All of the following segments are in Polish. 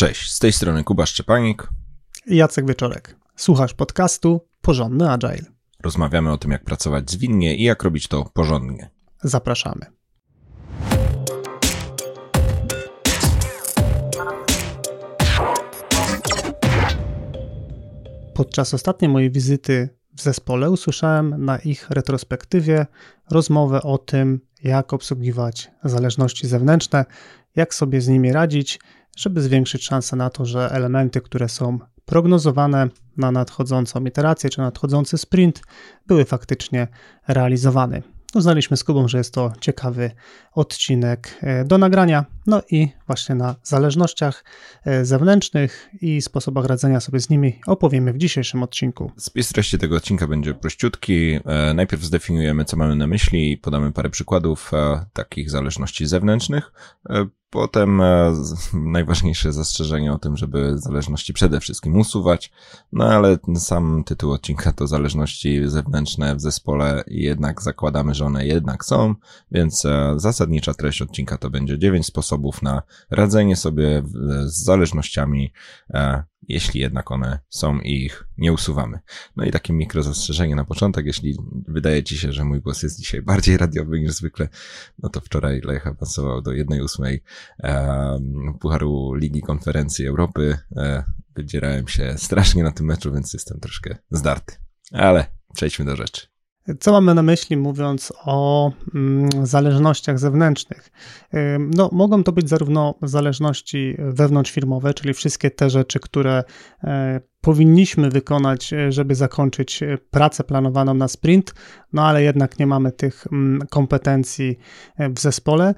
Cześć, z tej strony Kuba Szczepanik Jacek Wieczorek. Słuchasz podcastu Porządny Agile. Rozmawiamy o tym, jak pracować zwinnie i jak robić to porządnie. Zapraszamy. Podczas ostatniej mojej wizyty w zespole usłyszałem na ich retrospektywie rozmowę o tym, jak obsługiwać zależności zewnętrzne, jak sobie z nimi radzić, żeby zwiększyć szanse na to, że elementy, które są prognozowane na nadchodzącą iterację czy nadchodzący sprint, były faktycznie realizowane. Uznaliśmy z Kubą, że jest to ciekawy odcinek e, do nagrania. No i właśnie na zależnościach e, zewnętrznych i sposobach radzenia sobie z nimi opowiemy w dzisiejszym odcinku. Spis treści tego odcinka będzie prościutki. E, najpierw zdefiniujemy, co mamy na myśli i podamy parę przykładów takich zależności zewnętrznych. Potem e, najważniejsze zastrzeżenie o tym, żeby zależności przede wszystkim usuwać, no ale sam tytuł odcinka to zależności zewnętrzne w zespole jednak zakładamy, że one jednak są, więc e, zasadnicza treść odcinka to będzie 9 sposobów na radzenie sobie z zależnościami e, jeśli jednak one są i ich nie usuwamy. No i takie mikro zastrzeżenie na początek, jeśli wydaje Ci się, że mój głos jest dzisiaj bardziej radiowy niż zwykle, no to wczoraj Lech awansował do 1.8 e, Pucharu Ligi Konferencji Europy. E, wydzierałem się strasznie na tym meczu, więc jestem troszkę zdarty. Ale przejdźmy do rzeczy. Co mamy na myśli, mówiąc o mm, zależnościach zewnętrznych? No, mogą to być zarówno zależności wewnątrzfirmowe, czyli wszystkie te rzeczy, które e, powinniśmy wykonać, e, żeby zakończyć e, pracę planowaną na sprint, no ale jednak nie mamy tych mm, kompetencji w zespole,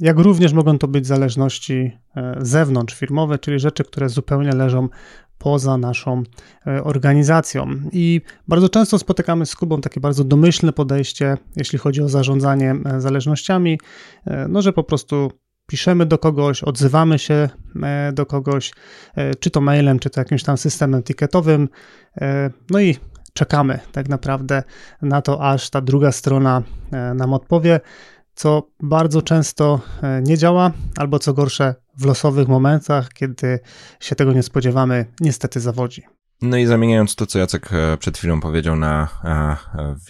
jak również mogą to być zależności zewnątrzfirmowe, czyli rzeczy, które zupełnie leżą poza naszą e, organizacją. I bardzo często spotykamy z Kubą takie bardzo domyślne podejście, jeśli chodzi o zarządzanie e, zależnościami, e, no że po prostu piszemy do kogoś, odzywamy się do kogoś, czy to mailem, czy to jakimś tam systemem etykietowym, no i czekamy tak naprawdę na to, aż ta druga strona nam odpowie co bardzo często e, nie działa, albo co gorsze, w losowych momentach, kiedy się tego nie spodziewamy, niestety zawodzi. No i zamieniając to, co Jacek e, przed chwilą powiedział na e,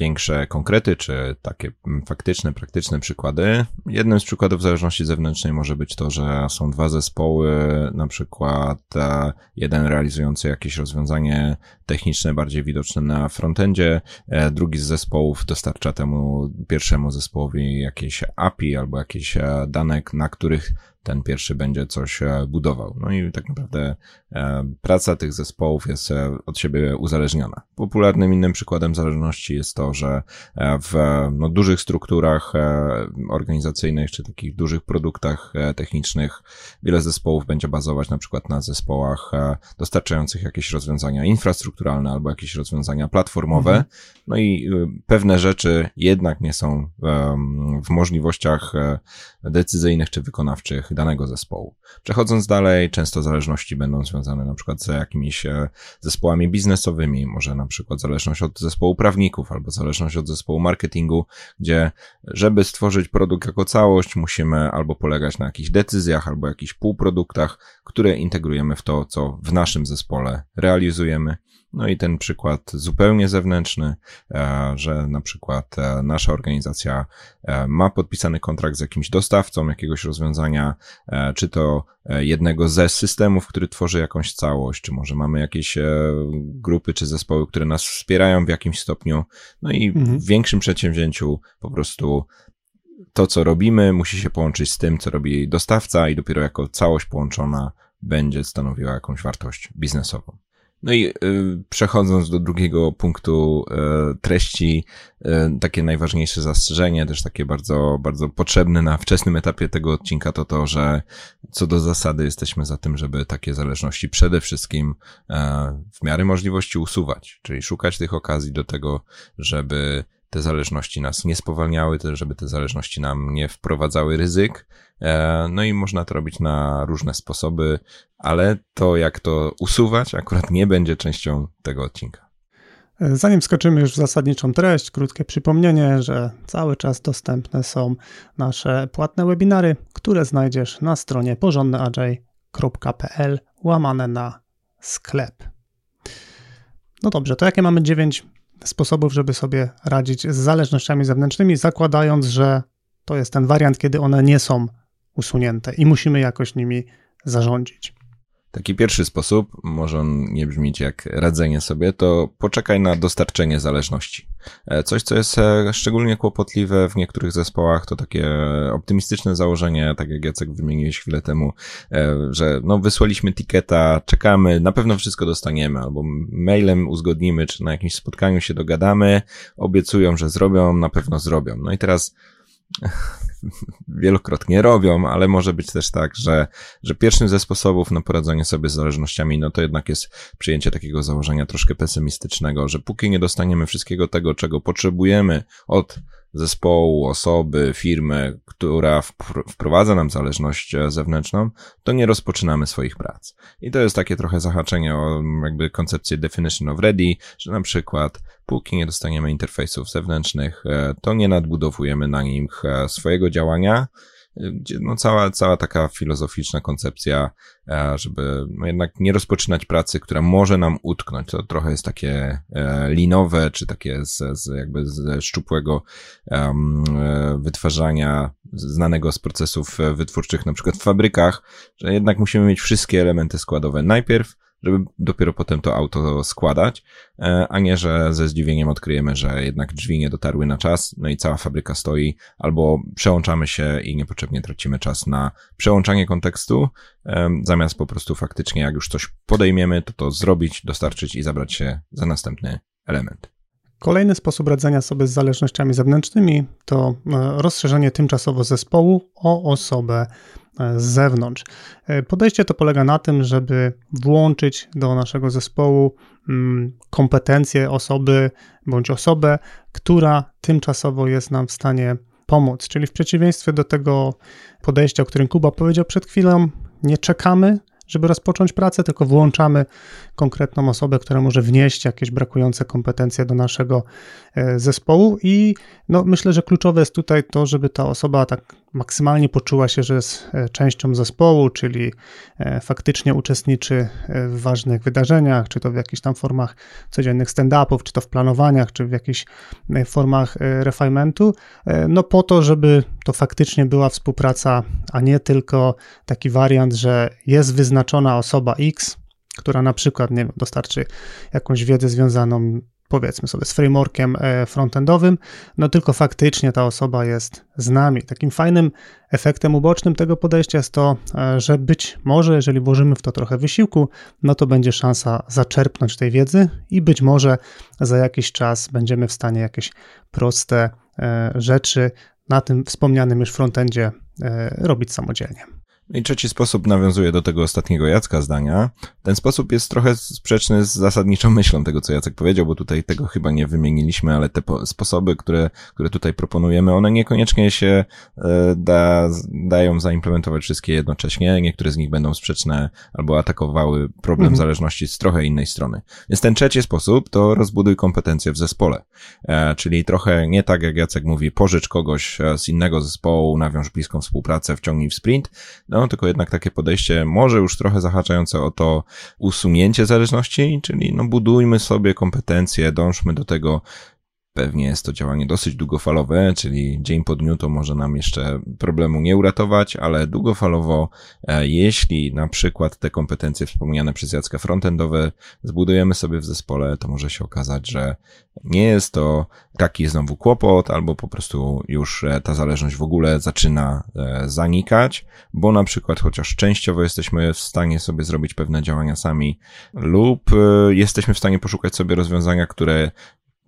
większe konkrety, czy takie faktyczne, praktyczne przykłady. Jednym z przykładów zależności zewnętrznej może być to, że są dwa zespoły, na przykład e, jeden realizujący jakieś rozwiązanie techniczne bardziej widoczne na frontendzie, drugi z zespołów dostarcza temu pierwszemu zespołowi jakieś API albo jakieś dane, na których ten pierwszy będzie coś e, budował. No i tak naprawdę e, praca tych zespołów jest e, od siebie uzależniona. Popularnym innym przykładem zależności jest to, że w no, dużych strukturach organizacyjnych czy takich dużych produktach technicznych wiele zespołów będzie bazować na przykład na zespołach dostarczających jakieś rozwiązania infrastrukturalne albo jakieś rozwiązania platformowe. Mhm. No i pewne rzeczy jednak nie są w możliwościach decyzyjnych czy wykonawczych danego zespołu. Przechodząc dalej, często zależności będą związane na przykład z jakimiś e, zespołami biznesowymi, może na przykład zależność od zespołu prawników albo zależność od zespołu marketingu, gdzie żeby stworzyć produkt jako całość, musimy albo polegać na jakichś decyzjach, albo jakichś półproduktach, które integrujemy w to, co w naszym zespole realizujemy. No i ten przykład zupełnie zewnętrzny, e, że na przykład e, nasza organizacja e, ma podpisany kontrakt z jakimś dostawcą jakiegoś rozwiązania, czy to jednego ze systemów, który tworzy jakąś całość, czy może mamy jakieś grupy czy zespoły, które nas wspierają w jakimś stopniu. No i mhm. w większym przedsięwzięciu po prostu to, co robimy, musi się połączyć z tym, co robi dostawca, i dopiero jako całość połączona będzie stanowiła jakąś wartość biznesową. No i y, przechodząc do drugiego punktu y, treści, y, takie najważniejsze zastrzeżenie, też takie bardzo, bardzo potrzebne na wczesnym etapie tego odcinka, to to, że co do zasady jesteśmy za tym, żeby takie zależności przede wszystkim e, w miarę możliwości usuwać, czyli szukać tych okazji do tego, żeby te zależności nas nie spowalniały, żeby te zależności nam nie wprowadzały ryzyk. E, no i można to robić na różne sposoby, ale to jak to usuwać akurat nie będzie częścią tego odcinka. Zanim skoczymy już w zasadniczą treść, krótkie przypomnienie, że cały czas dostępne są nasze płatne webinary, które znajdziesz na stronie www.jacek.pl łamane na sklep. No dobrze, to jakie mamy 9 sposobów, żeby sobie radzić z zależnościami zewnętrznymi, zakładając, że to jest ten wariant, kiedy one nie są usunięte i musimy jakoś nimi zarządzić. Taki pierwszy sposób, może on nie brzmieć jak radzenie sobie, to poczekaj na dostarczenie zależności. E, coś, co jest e, szczególnie kłopotliwe w niektórych zespołach, to takie optymistyczne założenie, tak jak Jacek wymieniłeś chwilę temu, e, że no wysłaliśmy tiketa, czekamy, na pewno wszystko dostaniemy, albo mailem uzgodnimy, czy na jakimś spotkaniu się dogadamy, obiecują, że zrobią, na pewno zrobią. No i teraz wielokrotnie robią, ale może być też tak, że, że pierwszym ze sposobów na poradzenie sobie z zależnościami, no to jednak jest przyjęcie takiego założenia troszkę pesymistycznego, że póki nie dostaniemy wszystkiego tego, czego potrzebujemy od zespołu, osoby, firmy, która wprowadza nam zależność e, zewnętrzną, to nie rozpoczynamy swoich prac. I to jest takie trochę zahaczenie o jakby koncepcję definition of ready, że na przykład póki nie dostaniemy interfejsów zewnętrznych, e, to nie nadbudowujemy na nich e, swojego działania, gdzie no cała, cała taka filozoficzna koncepcja, e, żeby no jednak nie rozpoczynać pracy, która może nam utknąć. To trochę jest takie e, linowe, czy takie z, z jakby ze szczupłego um, wytwarzania znanego z procesów wytwórczych, na przykład w fabrykach, że jednak musimy mieć wszystkie elementy składowe najpierw, żeby dopiero potem to auto składać, e, a nie, że ze zdziwieniem odkryjemy, że jednak drzwi nie dotarły na czas, no i cała fabryka stoi, albo przełączamy się i niepotrzebnie tracimy czas na przełączanie kontekstu, e, zamiast po prostu faktycznie, jak już coś podejmiemy, to to zrobić, dostarczyć i zabrać się za następny element. Kolejny sposób radzenia sobie z zależnościami zewnętrznymi to e, rozszerzenie tymczasowo zespołu o osobę z zewnątrz. E, podejście to polega na tym, żeby włączyć do naszego zespołu mm, kompetencje osoby bądź osobę, która tymczasowo jest nam w stanie pomóc. Czyli w przeciwieństwie do tego podejścia, o którym Kuba powiedział przed chwilą, nie czekamy żeby rozpocząć pracę, tylko włączamy konkretną osobę, która może wnieść jakieś brakujące kompetencje do naszego zespołu i no, myślę, że kluczowe jest tutaj to, żeby ta osoba tak maksymalnie poczuła się, że jest e, częścią zespołu, czyli e, faktycznie uczestniczy w ważnych wydarzeniach, czy to w jakichś tam formach codziennych stand-upów, czy to w planowaniach, czy w jakichś formach refinementu, no po to, żeby to faktycznie była współpraca, a nie tylko taki wariant, że jest wyznaczona osoba X, która na przykład nie wiem, dostarczy jakąś wiedzę związaną powiedzmy sobie z frameworkiem e, frontendowym, no tylko faktycznie ta osoba jest z nami. Takim fajnym efektem ubocznym tego podejścia jest to, e, że być może, jeżeli włożymy w to trochę wysiłku, no to będzie szansa zaczerpnąć tej wiedzy i być może za jakiś czas będziemy w stanie jakieś proste e, rzeczy na tym wspomnianym już frontendzie robić samodzielnie. I trzeci sposób nawiązuje do tego ostatniego Jacka zdania. Ten sposób jest trochę sprzeczny z zasadniczą myślą tego, co Jacek powiedział, bo tutaj tego chyba nie wymieniliśmy, ale te sposoby, które, które tutaj proponujemy, one niekoniecznie się e, da, dają zaimplementować wszystkie jednocześnie. Niektóre z nich będą sprzeczne albo atakowały problem mhm. zależności z trochę innej strony. Więc ten trzeci sposób to rozbuduj kompetencje w zespole. E, czyli trochę nie tak, jak Jacek mówi, pożycz kogoś e, z innego zespołu, nawiąż bliską współpracę, wciągnij w sprint, no, tylko jednak takie podejście może już trochę zahaczające o to usunięcie zależności, czyli no budujmy sobie kompetencje, dążmy do tego, Pewnie jest to działanie dosyć długofalowe, czyli dzień po dniu to może nam jeszcze problemu nie uratować, ale długofalowo, e, jeśli na przykład te kompetencje wspomniane przez Jacka frontendowe zbudujemy sobie w zespole, to może się okazać, że nie jest to taki znowu kłopot, albo po prostu już e, ta zależność w ogóle zaczyna e, zanikać, bo na przykład chociaż częściowo jesteśmy w stanie sobie zrobić pewne działania sami lub jesteśmy w stanie poszukać sobie rozwiązania, które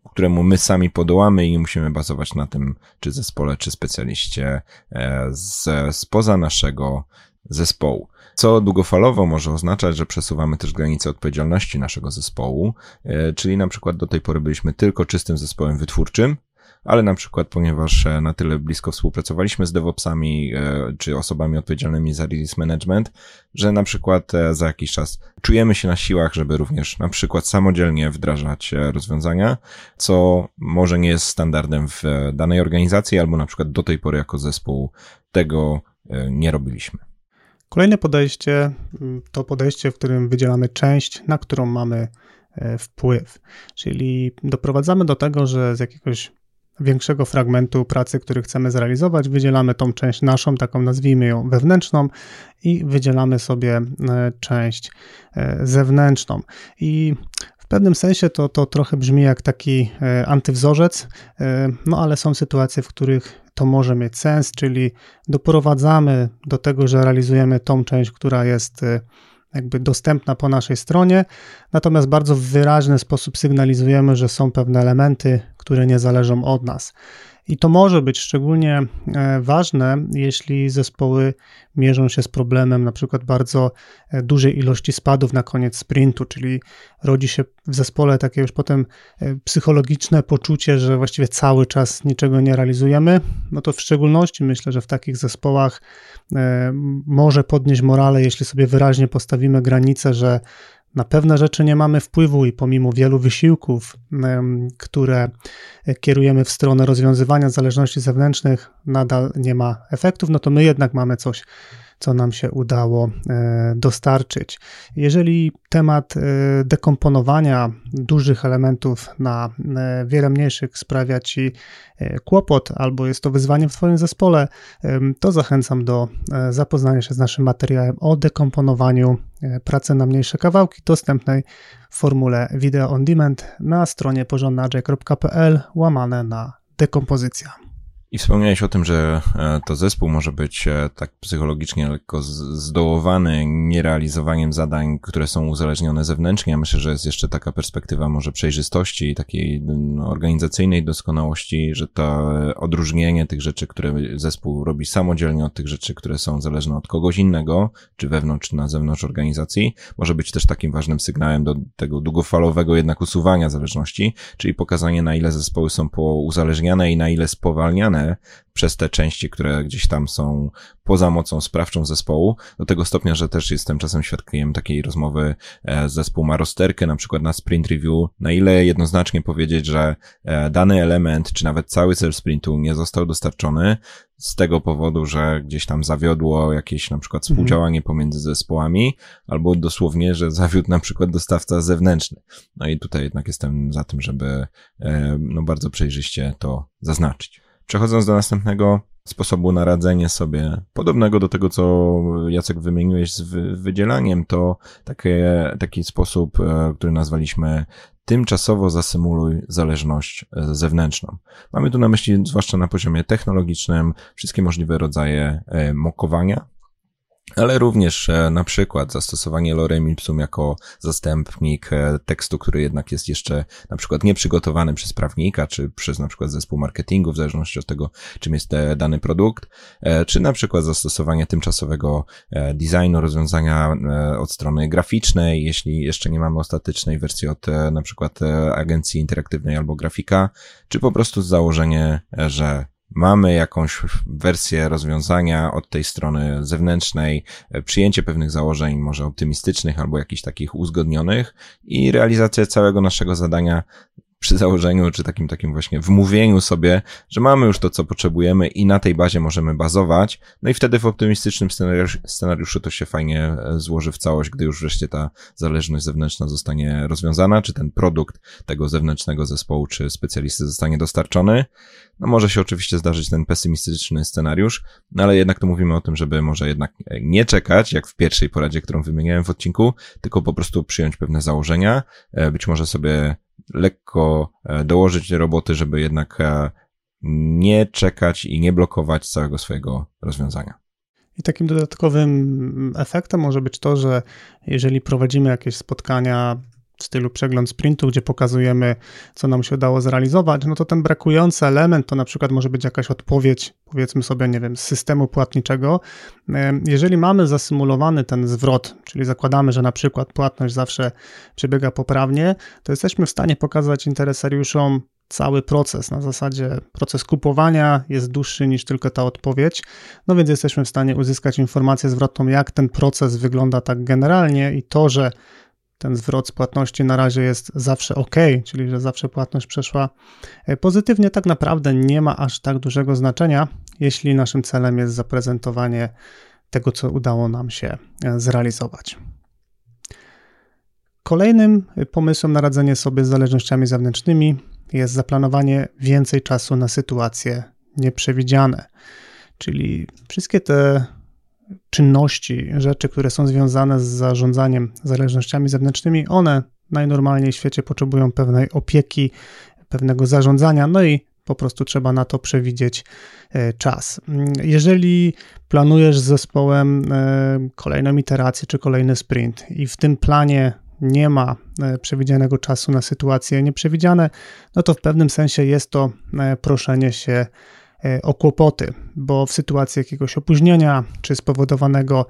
któremu my sami podołamy i musimy bazować na tym, czy zespole, czy specjaliście e, z, spoza naszego zespołu. Co długofalowo może oznaczać, że przesuwamy też granice odpowiedzialności naszego zespołu, e, czyli na przykład do tej pory byliśmy tylko czystym zespołem wytwórczym, ale na przykład, ponieważ e, na tyle blisko współpracowaliśmy z DevOpsami e, czy osobami odpowiedzialnymi za release management, że na przykład e, za jakiś czas czujemy się na siłach, żeby również na przykład samodzielnie wdrażać rozwiązania, co może nie jest standardem w danej organizacji, albo na przykład do tej pory jako zespół tego nie robiliśmy. Kolejne podejście to podejście, w którym wydzielamy część, na którą mamy wpływ. Czyli doprowadzamy do tego, że z jakiegoś większego fragmentu pracy, który chcemy zrealizować, wydzielamy tą część naszą, taką nazwijmy ją wewnętrzną i wydzielamy sobie e, część e, zewnętrzną. I w pewnym sensie to, to trochę brzmi jak taki antywzorzec, no ale są sytuacje, w których to może mieć sens, czyli doprowadzamy do tego, że realizujemy tą część, która jest jakby dostępna po naszej stronie, natomiast bardzo w wyraźny sposób sygnalizujemy, że są pewne elementy, które nie zależą od nas. I to może być szczególnie e, ważne, jeśli zespoły mierzą się z problemem na przykład bardzo e, dużej ilości spadów na koniec sprintu, czyli rodzi się w zespole takie już potem e, psychologiczne poczucie, że właściwie cały czas niczego nie realizujemy. No to w szczególności myślę, że w takich zespołach może podnieść morale, jeśli sobie wyraźnie postawimy granicę, że na pewne rzeczy nie mamy wpływu i pomimo wielu wysiłków, które kierujemy w stronę rozwiązywania zależności zewnętrznych, nadal nie ma efektów, no to my jednak mamy coś co nam się udało e, dostarczyć. Jeżeli temat e, dekomponowania dużych elementów na e, wiele mniejszych sprawia Ci kłopot albo jest to wyzwanie w Twoim zespole, to zachęcam do zapoznania się z naszym materiałem o dekomponowaniu pracy na mniejsze kawałki dostępnej w formule Video on Demand na stronie porządnadziej.pl łamane na dekompozycja. I wspomniałeś o tym, że e, to zespół może być e, tak psychologicznie lekko zdołowany nierealizowaniem zadań, które są uzależnione zewnętrznie. Ja myślę, że jest jeszcze taka perspektywa może przejrzystości i takiej no, organizacyjnej doskonałości, że to odróżnienie tych rzeczy, które zespół robi samodzielnie od tych rzeczy, które są zależne od kogoś innego, czy wewnątrz, czy na zewnątrz organizacji, może być też takim ważnym sygnałem do tego długofalowego jednak usuwania zależności, czyli pokazanie na ile zespoły są pouzależniane i na ile spowalniane przez te części, które gdzieś tam są poza mocą sprawczą zespołu, do tego stopnia, że też jestem czasem świadkiem takiej rozmowy, e, zespół ma rozterkę, na przykład na sprint review, na ile jednoznacznie powiedzieć, że e, dany element, czy nawet cały cel sprintu nie został dostarczony, z tego powodu, że gdzieś tam zawiodło jakieś na przykład mhm. współdziałanie pomiędzy zespołami, albo dosłownie, że zawiódł na przykład dostawca zewnętrzny. No i tutaj jednak jestem za tym, żeby e, no bardzo przejrzyście to zaznaczyć. Przechodząc do następnego sposobu na radzenie sobie, podobnego do tego, co Jacek wymieniłeś z wydzielaniem, to takie, taki sposób, e, który nazwaliśmy tymczasowo zasymuluj zależność e, zewnętrzną. Mamy tu na myśli, zwłaszcza na poziomie technologicznym, wszystkie możliwe rodzaje e, mokowania, ale również e, na przykład zastosowanie lorem ipsum jako zastępnik e, tekstu, który jednak jest jeszcze na przykład nieprzygotowany przez prawnika, czy przez na przykład zespół marketingu, w zależności od tego, czym jest e, dany produkt, czy na przykład zastosowanie tymczasowego designu rozwiązania od strony graficznej, jeśli jeszcze nie mamy ostatecznej wersji od na przykład agencji interaktywnej albo grafika, czy po prostu założenie, że mamy jakąś wersję rozwiązania od tej strony zewnętrznej, e, przyjęcie pewnych założeń, może optymistycznych albo jakichś takich uzgodnionych i realizację całego naszego zadania przy założeniu, czy takim takim właśnie wmówieniu sobie, że mamy już to, co potrzebujemy i na tej bazie możemy bazować. No i wtedy w optymistycznym scenariuszu, scenariuszu to się fajnie e, złoży w całość, gdy już wreszcie ta zależność zewnętrzna zostanie rozwiązana, czy ten produkt tego zewnętrznego zespołu, czy specjalisty zostanie dostarczony. No może się oczywiście zdarzyć ten pesymistyczny scenariusz, no ale jednak to mówimy o tym, żeby może jednak nie czekać, jak w pierwszej poradzie, którą wymieniałem w odcinku, tylko po prostu przyjąć pewne założenia, e, być może sobie lekko e, dołożyć roboty, żeby jednak e, nie czekać i nie blokować całego swojego rozwiązania. I takim dodatkowym efektem może być to, że jeżeli prowadzimy jakieś spotkania w stylu przegląd sprintu, gdzie pokazujemy, co nam się udało zrealizować, no to ten brakujący element to na przykład może być jakaś odpowiedź, powiedzmy sobie, nie wiem, z systemu płatniczego. Jeżeli mamy zasymulowany ten zwrot, czyli zakładamy, że na przykład płatność zawsze przebiega poprawnie, to jesteśmy w stanie pokazać interesariuszom cały proces. Na zasadzie proces kupowania jest dłuższy niż tylko ta odpowiedź, no więc jesteśmy w stanie uzyskać informację zwrotną, jak ten proces wygląda tak generalnie i to, że ten zwrot z płatności na razie jest zawsze ok, czyli że zawsze płatność przeszła e, pozytywnie, tak naprawdę nie ma aż tak dużego znaczenia, jeśli naszym celem jest zaprezentowanie tego, co udało nam się zrealizować. Kolejnym pomysłem na radzenie sobie z zależnościami zewnętrznymi jest zaplanowanie więcej czasu na sytuacje nieprzewidziane. Czyli wszystkie te czynności, rzeczy, które są związane z zarządzaniem zależnościami zewnętrznymi, one najnormalniej w świecie potrzebują pewnej opieki, pewnego zarządzania, no i po prostu trzeba na to przewidzieć e, czas. Jeżeli planujesz z zespołem e, kolejną iterację czy kolejny sprint i w tym planie nie ma e, przewidzianego czasu na sytuacje nieprzewidziane, no to w pewnym sensie jest to proszenie się o kłopoty, bo w sytuacji jakiegoś opóźnienia, czy spowodowanego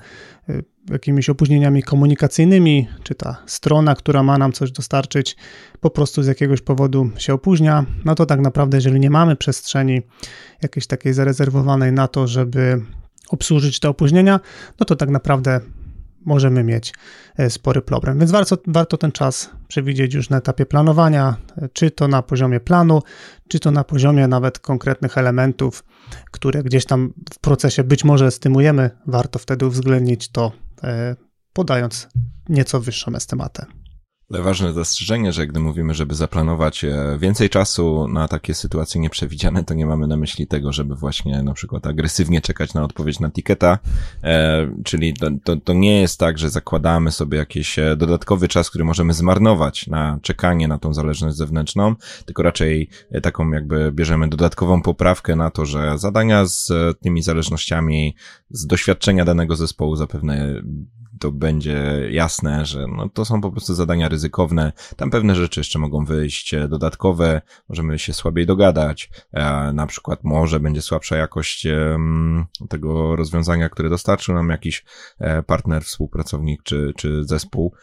e, jakimiś opóźnieniami komunikacyjnymi, czy ta strona, która ma nam coś dostarczyć, po prostu z jakiegoś powodu się opóźnia, no to tak naprawdę, jeżeli nie mamy przestrzeni jakiejś takiej zarezerwowanej na to, żeby obsłużyć te opóźnienia, no to tak naprawdę możemy mieć e, spory problem. Więc warto, warto ten czas przewidzieć już na etapie planowania, e, czy to na poziomie planu, czy to na poziomie nawet konkretnych elementów, które gdzieś tam w procesie być może estymujemy. Warto wtedy uwzględnić to, e, podając nieco wyższą estymatę. Ważne zastrzeżenie, że gdy mówimy, żeby zaplanować e, więcej czasu na takie sytuacje nieprzewidziane, to nie mamy na myśli tego, żeby właśnie na przykład agresywnie czekać na odpowiedź na tiketa, e, czyli to, to, to, nie jest tak, że zakładamy sobie jakiś e, dodatkowy czas, który możemy zmarnować na czekanie na tą zależność zewnętrzną, tylko raczej e, taką jakby bierzemy dodatkową poprawkę na to, że zadania z tymi zależnościami z doświadczenia danego zespołu zapewne to będzie jasne, że no to są po prostu zadania ryzykowne. Tam pewne rzeczy jeszcze mogą wyjść e, dodatkowe, możemy się słabiej dogadać, e, na przykład może będzie słabsza jakość tego rozwiązania, które dostarczył nam jakiś e, partner, współpracownik czy, czy zespół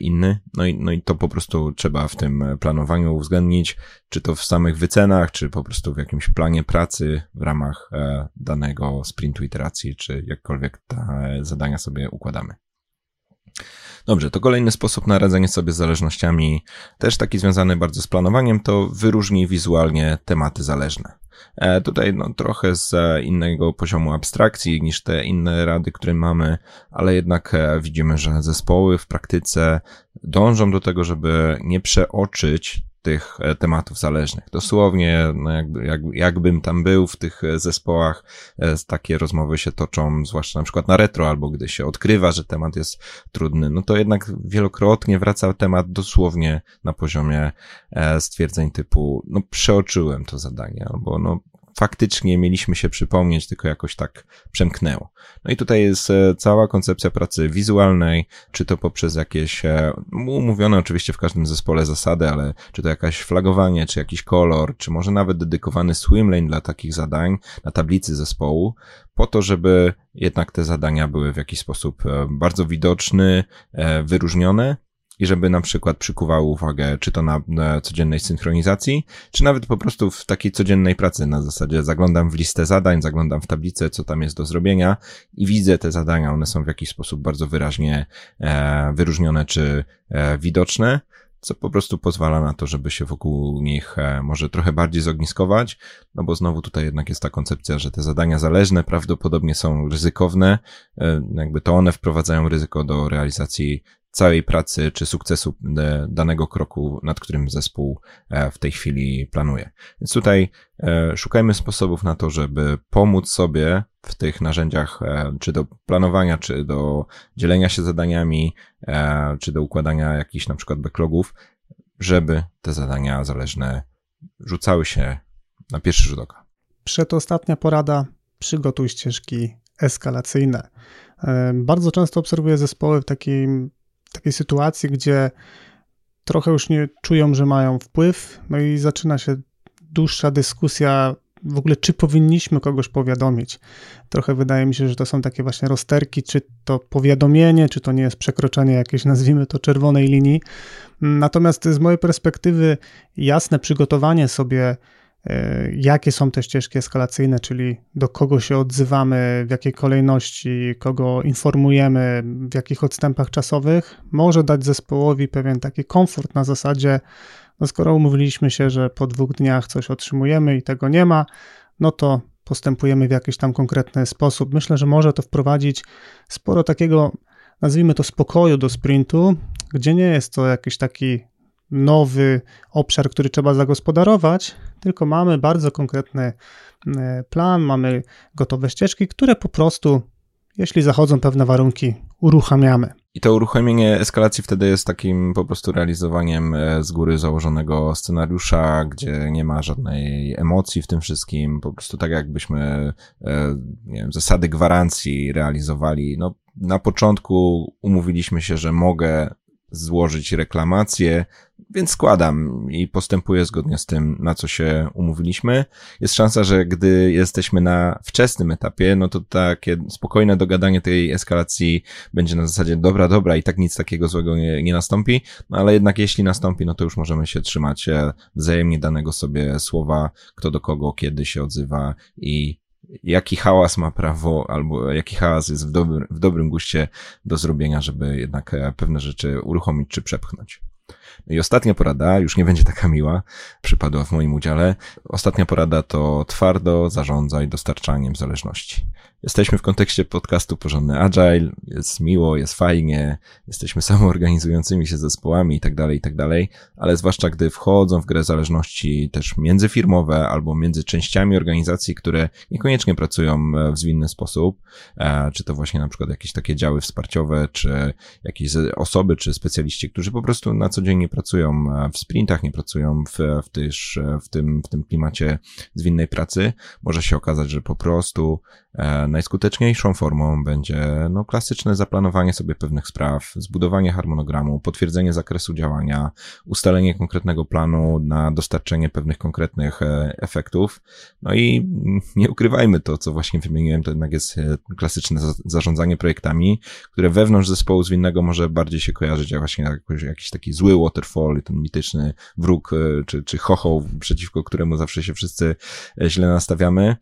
inny. No i, no i to po prostu trzeba w tym planowaniu uwzględnić, czy to w samych wycenach, czy po prostu w jakimś planie pracy w ramach danego sprintu iteracji, czy jakkolwiek te zadania sobie układamy. Dobrze, to kolejny sposób na radzenie sobie z zależnościami, też taki związany bardzo z planowaniem, to wyróżnij wizualnie tematy zależne. E, tutaj no, trochę z innego poziomu abstrakcji niż te inne rady, które mamy, ale jednak e, widzimy, że zespoły w praktyce dążą do tego, żeby nie przeoczyć tych e, tematów zależnych. Dosłownie, no jakby, jak, jakbym tam był w tych e, zespołach, e, takie rozmowy się toczą, zwłaszcza na przykład na retro, albo gdy się odkrywa, że temat jest trudny, no to jednak wielokrotnie wraca temat dosłownie na poziomie stwierdzeń typu, no przeoczyłem to zadanie, albo no faktycznie mieliśmy się przypomnieć, tylko jakoś tak przemknęło. No i tutaj jest e, cała koncepcja pracy wizualnej, czy to poprzez jakieś e, umówione oczywiście w każdym zespole zasady, ale czy to jakaś flagowanie, czy jakiś kolor, czy może nawet dedykowany swimlane dla takich zadań na tablicy zespołu, po to, żeby jednak te zadania były w jakiś sposób e, bardzo widoczny, wyróżnione i żeby na przykład przykuwały uwagę, czy to na, na, codziennej synchronizacji, czy nawet po prostu w takiej codziennej pracy na zasadzie zaglądam w listę zadań, zaglądam w tablicę, co tam jest do zrobienia i widzę te zadania, one są w jakiś sposób bardzo wyraźnie e, wyróżnione czy e, widoczne, co po prostu pozwala na to, żeby się wokół nich e, może trochę bardziej zogniskować, no bo znowu tutaj jednak jest ta koncepcja, że te zadania zależne prawdopodobnie są ryzykowne, e, jakby to one wprowadzają ryzyko do realizacji całej pracy czy sukcesu e, danego kroku, nad którym zespół e, w tej chwili planuje. Więc tutaj e, szukajmy sposobów na to, żeby pomóc sobie w tych narzędziach, czy do planowania, czy do dzielenia się zadaniami, czy do układania jakichś na przykład backlogów, żeby te zadania zależne rzucały się na pierwszy rzut oka. Przedostatnia porada, przygotuj ścieżki eskalacyjne. Bardzo często obserwuję zespoły w takim takiej sytuacji, gdzie trochę już nie czują, że mają wpływ, no i zaczyna się dłuższa dyskusja w ogóle, czy powinniśmy kogoś powiadomić. Trochę wydaje mi się, że to są takie właśnie rozterki, czy to powiadomienie, czy to nie jest przekroczenie jakiejś, nazwijmy to, czerwonej linii. Natomiast z mojej perspektywy jasne przygotowanie sobie jakie są te ścieżki eskalacyjne, czyli do kogo się odzywamy, w jakiej kolejności, kogo informujemy, w jakich odstępach czasowych, może dać zespołowi pewien taki komfort na zasadzie, no skoro umówiliśmy się, że po dwóch dniach coś otrzymujemy i tego nie ma, no to postępujemy w jakiś tam konkretny sposób. Myślę, że może to wprowadzić sporo takiego, nazwijmy to, spokoju do sprintu, gdzie nie jest to jakiś taki nowy obszar, który trzeba zagospodarować, tylko mamy bardzo konkretny e, plan, mamy gotowe ścieżki, które po prostu, jeśli zachodzą pewne warunki, uruchamiamy. I to uruchomienie eskalacji wtedy jest takim po prostu realizowaniem e, z góry założonego scenariusza, gdzie nie ma żadnej emocji w tym wszystkim, po prostu tak jakbyśmy e, nie wiem, zasady gwarancji realizowali. No, na początku umówiliśmy się, że mogę złożyć reklamację, więc składam i postępuję zgodnie z tym, na co się umówiliśmy. Jest szansa, że gdy jesteśmy na wczesnym etapie, no to takie spokojne dogadanie tej eskalacji będzie na zasadzie dobra, dobra i tak nic takiego złego nie, nie nastąpi, no ale jednak jeśli nastąpi, no to już możemy się trzymać e, wzajemnie danego sobie słowa, kto do kogo, kiedy się odzywa i jaki hałas ma prawo, albo jaki hałas jest w, dobry, w dobrym guście do zrobienia, żeby jednak e, pewne rzeczy uruchomić czy przepchnąć. I ostatnia porada, już nie będzie taka miła, przypadła w moim udziale. Ostatnia porada to twardo zarządzaj dostarczaniem zależności. Jesteśmy w kontekście podcastu Porządny Agile, jest miło, jest fajnie, jesteśmy samoorganizującymi się zespołami i tak dalej, i tak dalej, ale zwłaszcza gdy wchodzą w grę zależności też międzyfirmowe albo między częściami organizacji, które niekoniecznie pracują w zwinny sposób, e, czy to właśnie na przykład jakieś takie działy wsparciowe, czy jakieś osoby, czy specjaliści, którzy po prostu na co dzień nie pracują w sprintach, nie pracują w, w, tyż, w, tym, w tym klimacie zwinnej pracy, może się okazać, że po prostu e, najskuteczniejszą formą będzie no, klasyczne zaplanowanie sobie pewnych spraw, zbudowanie harmonogramu, potwierdzenie zakresu działania, ustalenie konkretnego planu na dostarczenie pewnych konkretnych e, efektów. No i nie ukrywajmy to, co właśnie wymieniłem, to jednak jest e, klasyczne zarządzanie projektami, które wewnątrz zespołu zwinnego może bardziej się kojarzyć jak właśnie jakiś, jakiś taki zły waterfall, ten mityczny wróg e, czy, czy chochoł, przeciwko któremu zawsze się wszyscy źle nastawiamy.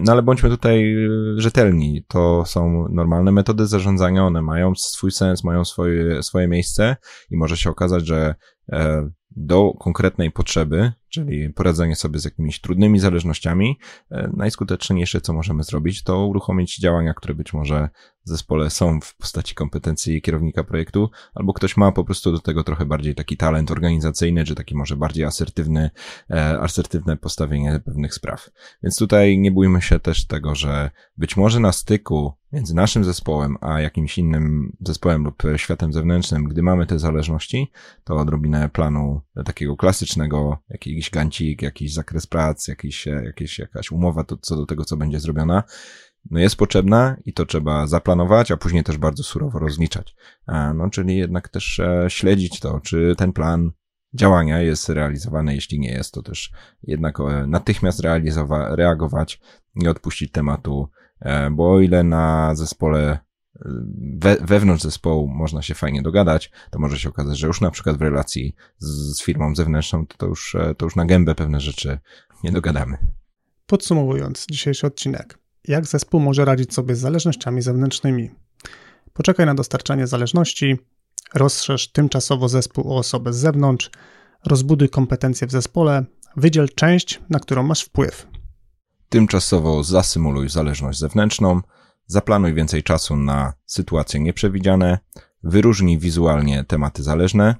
No ale bądźmy tutaj rzetelni. To są normalne metody zarządzania, one mają swój sens, mają swoje, swoje miejsce i może się okazać, że e, do konkretnej potrzeby, czyli poradzenie sobie z jakimiś trudnymi zależnościami, e, najskuteczniejsze, co możemy zrobić, to uruchomić działania, które być może w zespole są w postaci kompetencji kierownika projektu, albo ktoś ma po prostu do tego trochę bardziej taki talent organizacyjny, czy taki może bardziej asertywny, e, asertywne postawienie pewnych spraw. Więc tutaj nie bójmy się też tego, że być może na styku między naszym zespołem a jakimś innym zespołem lub światem zewnętrznym, gdy mamy te zależności, to odrobinę planu takiego klasycznego, jakiś gancik, jakiś zakres prac, jakiś, jakiś, jakaś umowa to, co do tego, co będzie zrobiona, no jest potrzebna i to trzeba zaplanować, a później też bardzo surowo rozliczać. No, czyli jednak też e, śledzić to, czy ten plan działania jest realizowany, jeśli nie jest, to też jednak e, natychmiast reagować, nie odpuścić tematu, e, bo o ile na zespole we, wewnątrz zespołu można się fajnie dogadać, to może się okazać, że już na przykład w relacji z, z firmą zewnętrzną, to, to, już, to już na gębę pewne rzeczy nie dogadamy. Podsumowując dzisiejszy odcinek, jak zespół może radzić sobie z zależnościami zewnętrznymi? Poczekaj na dostarczanie zależności, rozszerz tymczasowo zespół o osobę z zewnątrz, rozbuduj kompetencje w zespole, wydziel część, na którą masz wpływ. Tymczasowo zasymuluj zależność zewnętrzną, Zaplanuj więcej czasu na sytuacje nieprzewidziane, wyróżnij wizualnie tematy zależne,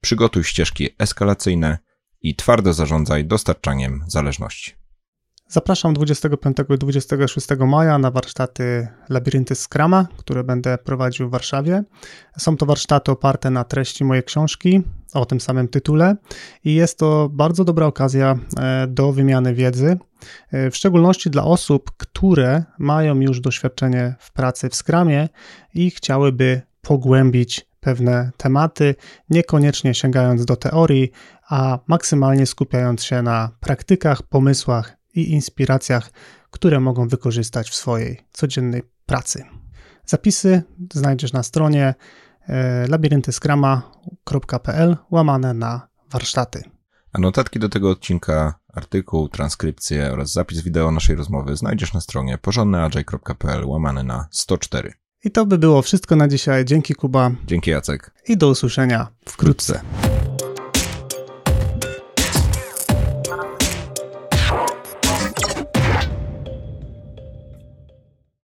przygotuj ścieżki eskalacyjne i twardo zarządzaj dostarczaniem zależności. Zapraszam 25 i 26 maja na warsztaty Labirynty Scrama, które będę prowadził w Warszawie. Są to warsztaty oparte na treści mojej książki o tym samym tytule i jest to bardzo dobra okazja e, do wymiany wiedzy, e, w szczególności dla osób, które mają już doświadczenie w pracy w Scrumie i chciałyby pogłębić pewne tematy, niekoniecznie sięgając do teorii, a maksymalnie skupiając się na praktykach, pomysłach i inspiracjach, które mogą wykorzystać w swojej codziennej pracy. Zapisy znajdziesz na stronie labiryntyskrama.pl łamane na warsztaty. A notatki do tego odcinka, artykuł, transkrypcję oraz zapis wideo naszej rozmowy znajdziesz na stronie porządnyagile.pl łamane na 104. I to by było wszystko na dzisiaj. Dzięki Kuba. Dzięki Jacek. I do usłyszenia wkrótce. wkrótce.